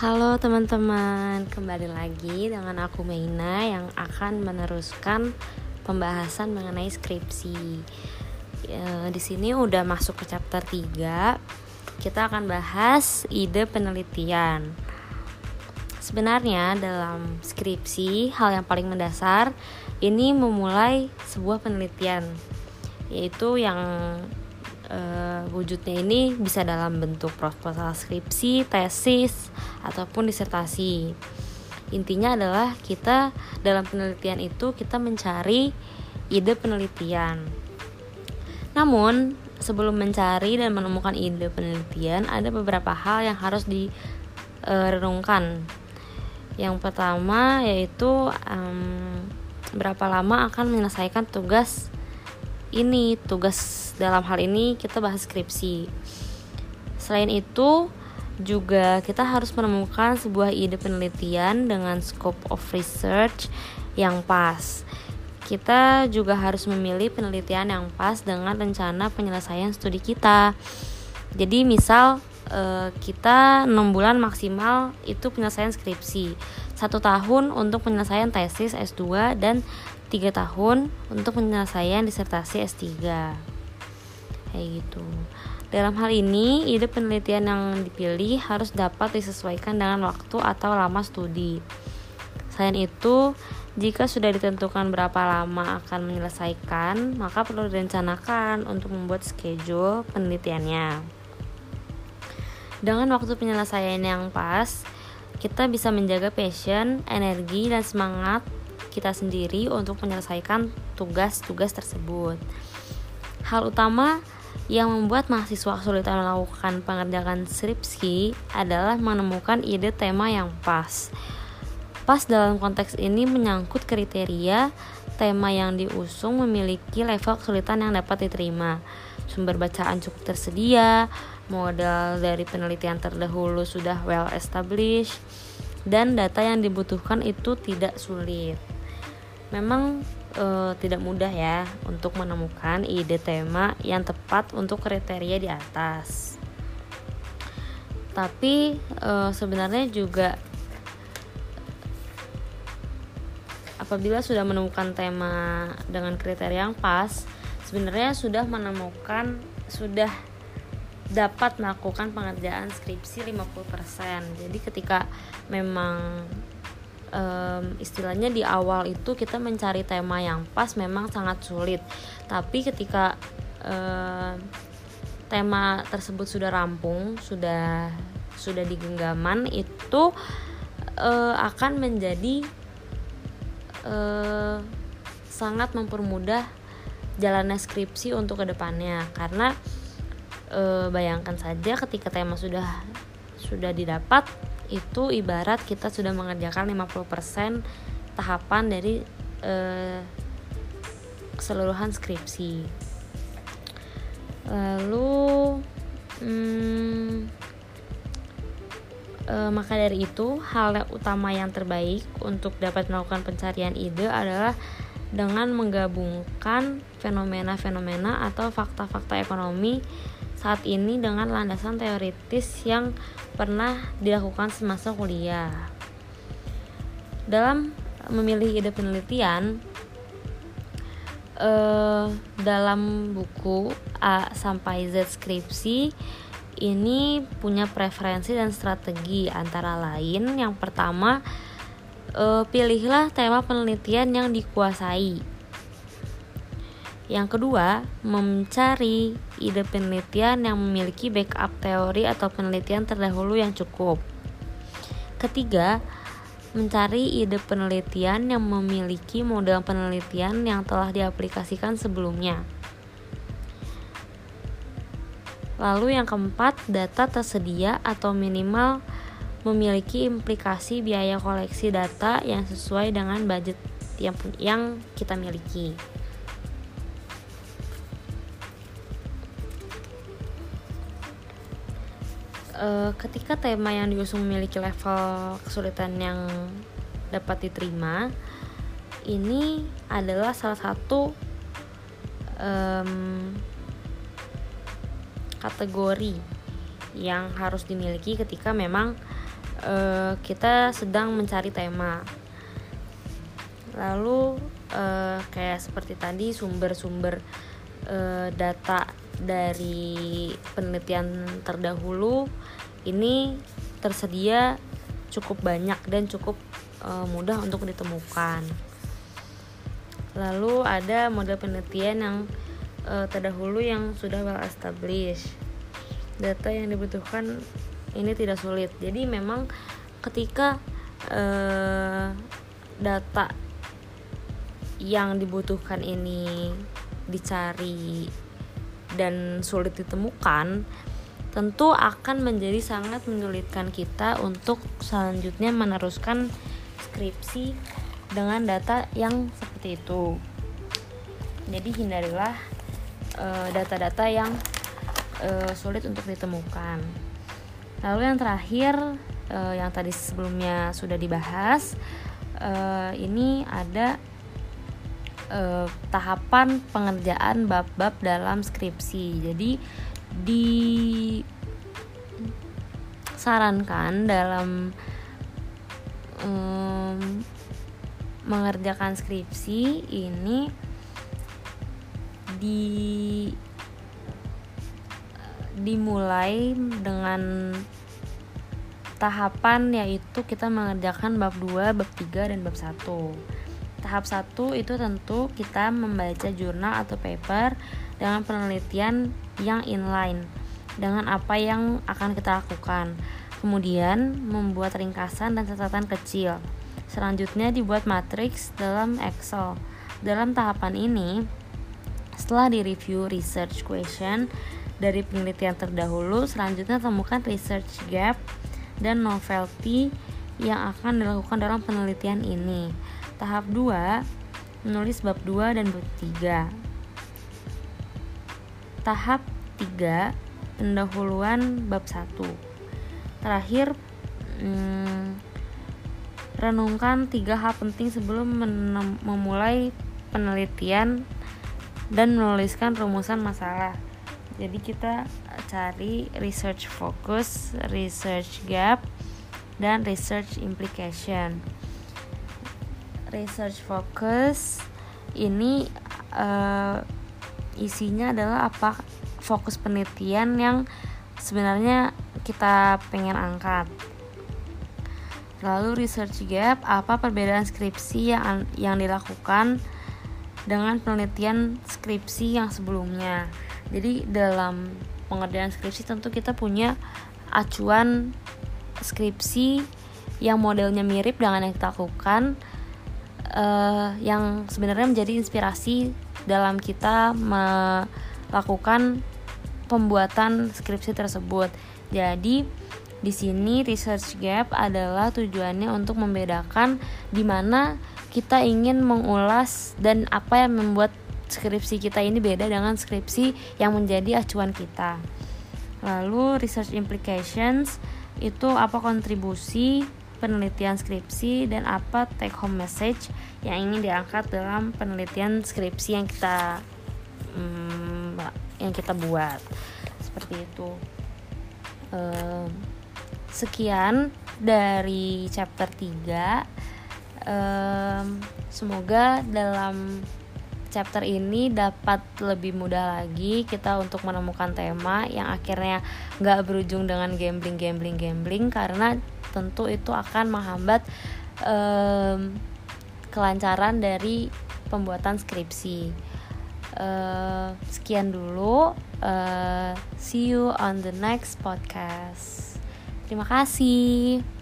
Halo teman-teman, kembali lagi dengan aku Meina yang akan meneruskan pembahasan mengenai skripsi. E, di sini udah masuk ke chapter 3. Kita akan bahas ide penelitian. Sebenarnya dalam skripsi, hal yang paling mendasar ini memulai sebuah penelitian, yaitu yang uh, wujudnya ini bisa dalam bentuk proposal skripsi, tesis, ataupun disertasi. Intinya adalah kita dalam penelitian itu kita mencari ide penelitian. Namun, sebelum mencari dan menemukan ide penelitian, ada beberapa hal yang harus direnungkan. Yang pertama yaitu um, berapa lama akan menyelesaikan tugas ini tugas dalam hal ini kita bahas skripsi. Selain itu juga kita harus menemukan sebuah ide penelitian dengan scope of research yang pas. Kita juga harus memilih penelitian yang pas dengan rencana penyelesaian studi kita. Jadi misal eh, kita 6 bulan maksimal itu penyelesaian skripsi satu tahun untuk penyelesaian tesis S2 dan 3 tahun untuk penyelesaian disertasi S3 kayak gitu. Dalam hal ini ide penelitian yang dipilih harus dapat disesuaikan dengan waktu atau lama studi. Selain itu jika sudah ditentukan berapa lama akan menyelesaikan maka perlu direncanakan untuk membuat schedule penelitiannya. Dengan waktu penyelesaian yang pas kita bisa menjaga passion, energi, dan semangat kita sendiri untuk menyelesaikan tugas-tugas tersebut. Hal utama yang membuat mahasiswa kesulitan melakukan pengerjaan skripsi adalah menemukan ide tema yang pas. Pas dalam konteks ini menyangkut kriteria tema yang diusung memiliki level kesulitan yang dapat diterima. Sumber bacaan cukup tersedia, modal dari penelitian terdahulu sudah well established, dan data yang dibutuhkan itu tidak sulit memang e, tidak mudah ya untuk menemukan ide tema yang tepat untuk kriteria di atas. Tapi e, sebenarnya juga apabila sudah menemukan tema dengan kriteria yang pas, sebenarnya sudah menemukan sudah dapat melakukan pengerjaan skripsi 50%. Jadi ketika memang um, istilahnya di awal itu kita mencari tema yang pas memang sangat sulit. Tapi ketika um, tema tersebut sudah rampung sudah sudah di genggaman itu uh, akan menjadi uh, sangat mempermudah jalannya skripsi untuk ke depannya karena e, bayangkan saja ketika tema sudah sudah didapat itu ibarat kita sudah mengerjakan 50% tahapan dari eh, keseluruhan skripsi. Lalu hmm, eh, maka dari itu hal utama yang terbaik untuk dapat melakukan pencarian ide adalah dengan menggabungkan fenomena-fenomena atau fakta-fakta ekonomi saat ini dengan landasan teoritis yang pernah dilakukan semasa kuliah. Dalam memilih ide penelitian, eh, dalam buku A sampai Z skripsi ini punya preferensi dan strategi antara lain yang pertama eh, pilihlah tema penelitian yang dikuasai yang kedua, mencari ide penelitian yang memiliki backup teori atau penelitian terdahulu yang cukup. Ketiga, mencari ide penelitian yang memiliki model penelitian yang telah diaplikasikan sebelumnya. Lalu yang keempat, data tersedia atau minimal memiliki implikasi biaya koleksi data yang sesuai dengan budget yang, yang kita miliki. Uh, ketika tema yang diusung memiliki level kesulitan yang dapat diterima ini adalah salah satu um, kategori yang harus dimiliki ketika memang uh, kita sedang mencari tema. Lalu uh, kayak seperti tadi sumber-sumber uh, data dari penelitian terdahulu ini tersedia cukup banyak dan cukup uh, mudah untuk ditemukan. Lalu ada model penelitian yang uh, terdahulu yang sudah well established. Data yang dibutuhkan ini tidak sulit. Jadi memang ketika uh, data yang dibutuhkan ini dicari dan sulit ditemukan, tentu akan menjadi sangat menyulitkan kita untuk selanjutnya meneruskan skripsi dengan data yang seperti itu. Jadi hindarilah eh, data-data uh, yang uh, sulit untuk ditemukan. Lalu yang terakhir uh, yang tadi sebelumnya sudah dibahas, ini ada uh, tahapan pengerjaan bab-bab dalam skripsi. Jadi disarankan dalam um, mengerjakan skripsi ini di dimulai dengan tahapan yaitu kita mengerjakan bab 2, bab 3 dan bab 1. Tahap 1 itu tentu kita membaca jurnal atau paper dengan penelitian yang inline dengan apa yang akan kita lakukan. Kemudian membuat ringkasan dan catatan kecil. Selanjutnya dibuat matriks dalam Excel. Dalam tahapan ini, setelah direview research question dari penelitian terdahulu, selanjutnya temukan research gap dan novelty yang akan dilakukan dalam penelitian ini. Tahap 2, menulis bab 2 dan bab 3 tahap 3 pendahuluan bab 1 terakhir hmm, renungkan tiga hal penting sebelum memulai penelitian dan menuliskan rumusan masalah. Jadi kita cari research focus, research gap, dan research implication. Research focus ini uh, isinya adalah apa fokus penelitian yang sebenarnya kita pengen angkat. Lalu research gap, apa perbedaan skripsi yang yang dilakukan dengan penelitian skripsi yang sebelumnya. Jadi dalam pengerjaan skripsi tentu kita punya acuan skripsi yang modelnya mirip dengan yang kita lakukan uh, yang sebenarnya menjadi inspirasi dalam kita melakukan pembuatan skripsi tersebut. Jadi di sini research gap adalah tujuannya untuk membedakan di mana kita ingin mengulas dan apa yang membuat skripsi kita ini beda dengan skripsi yang menjadi acuan kita. Lalu research implications itu apa kontribusi penelitian skripsi dan apa take home message yang ingin diangkat dalam penelitian skripsi yang kita hmm, yang kita buat. Seperti itu. Um, sekian dari chapter 3 um, semoga dalam chapter ini dapat lebih mudah lagi kita untuk menemukan tema yang akhirnya nggak berujung dengan gambling gambling gambling karena tentu itu akan menghambat um, kelancaran dari pembuatan skripsi. Uh, sekian dulu. Uh, see you on the next podcast. Terima kasih.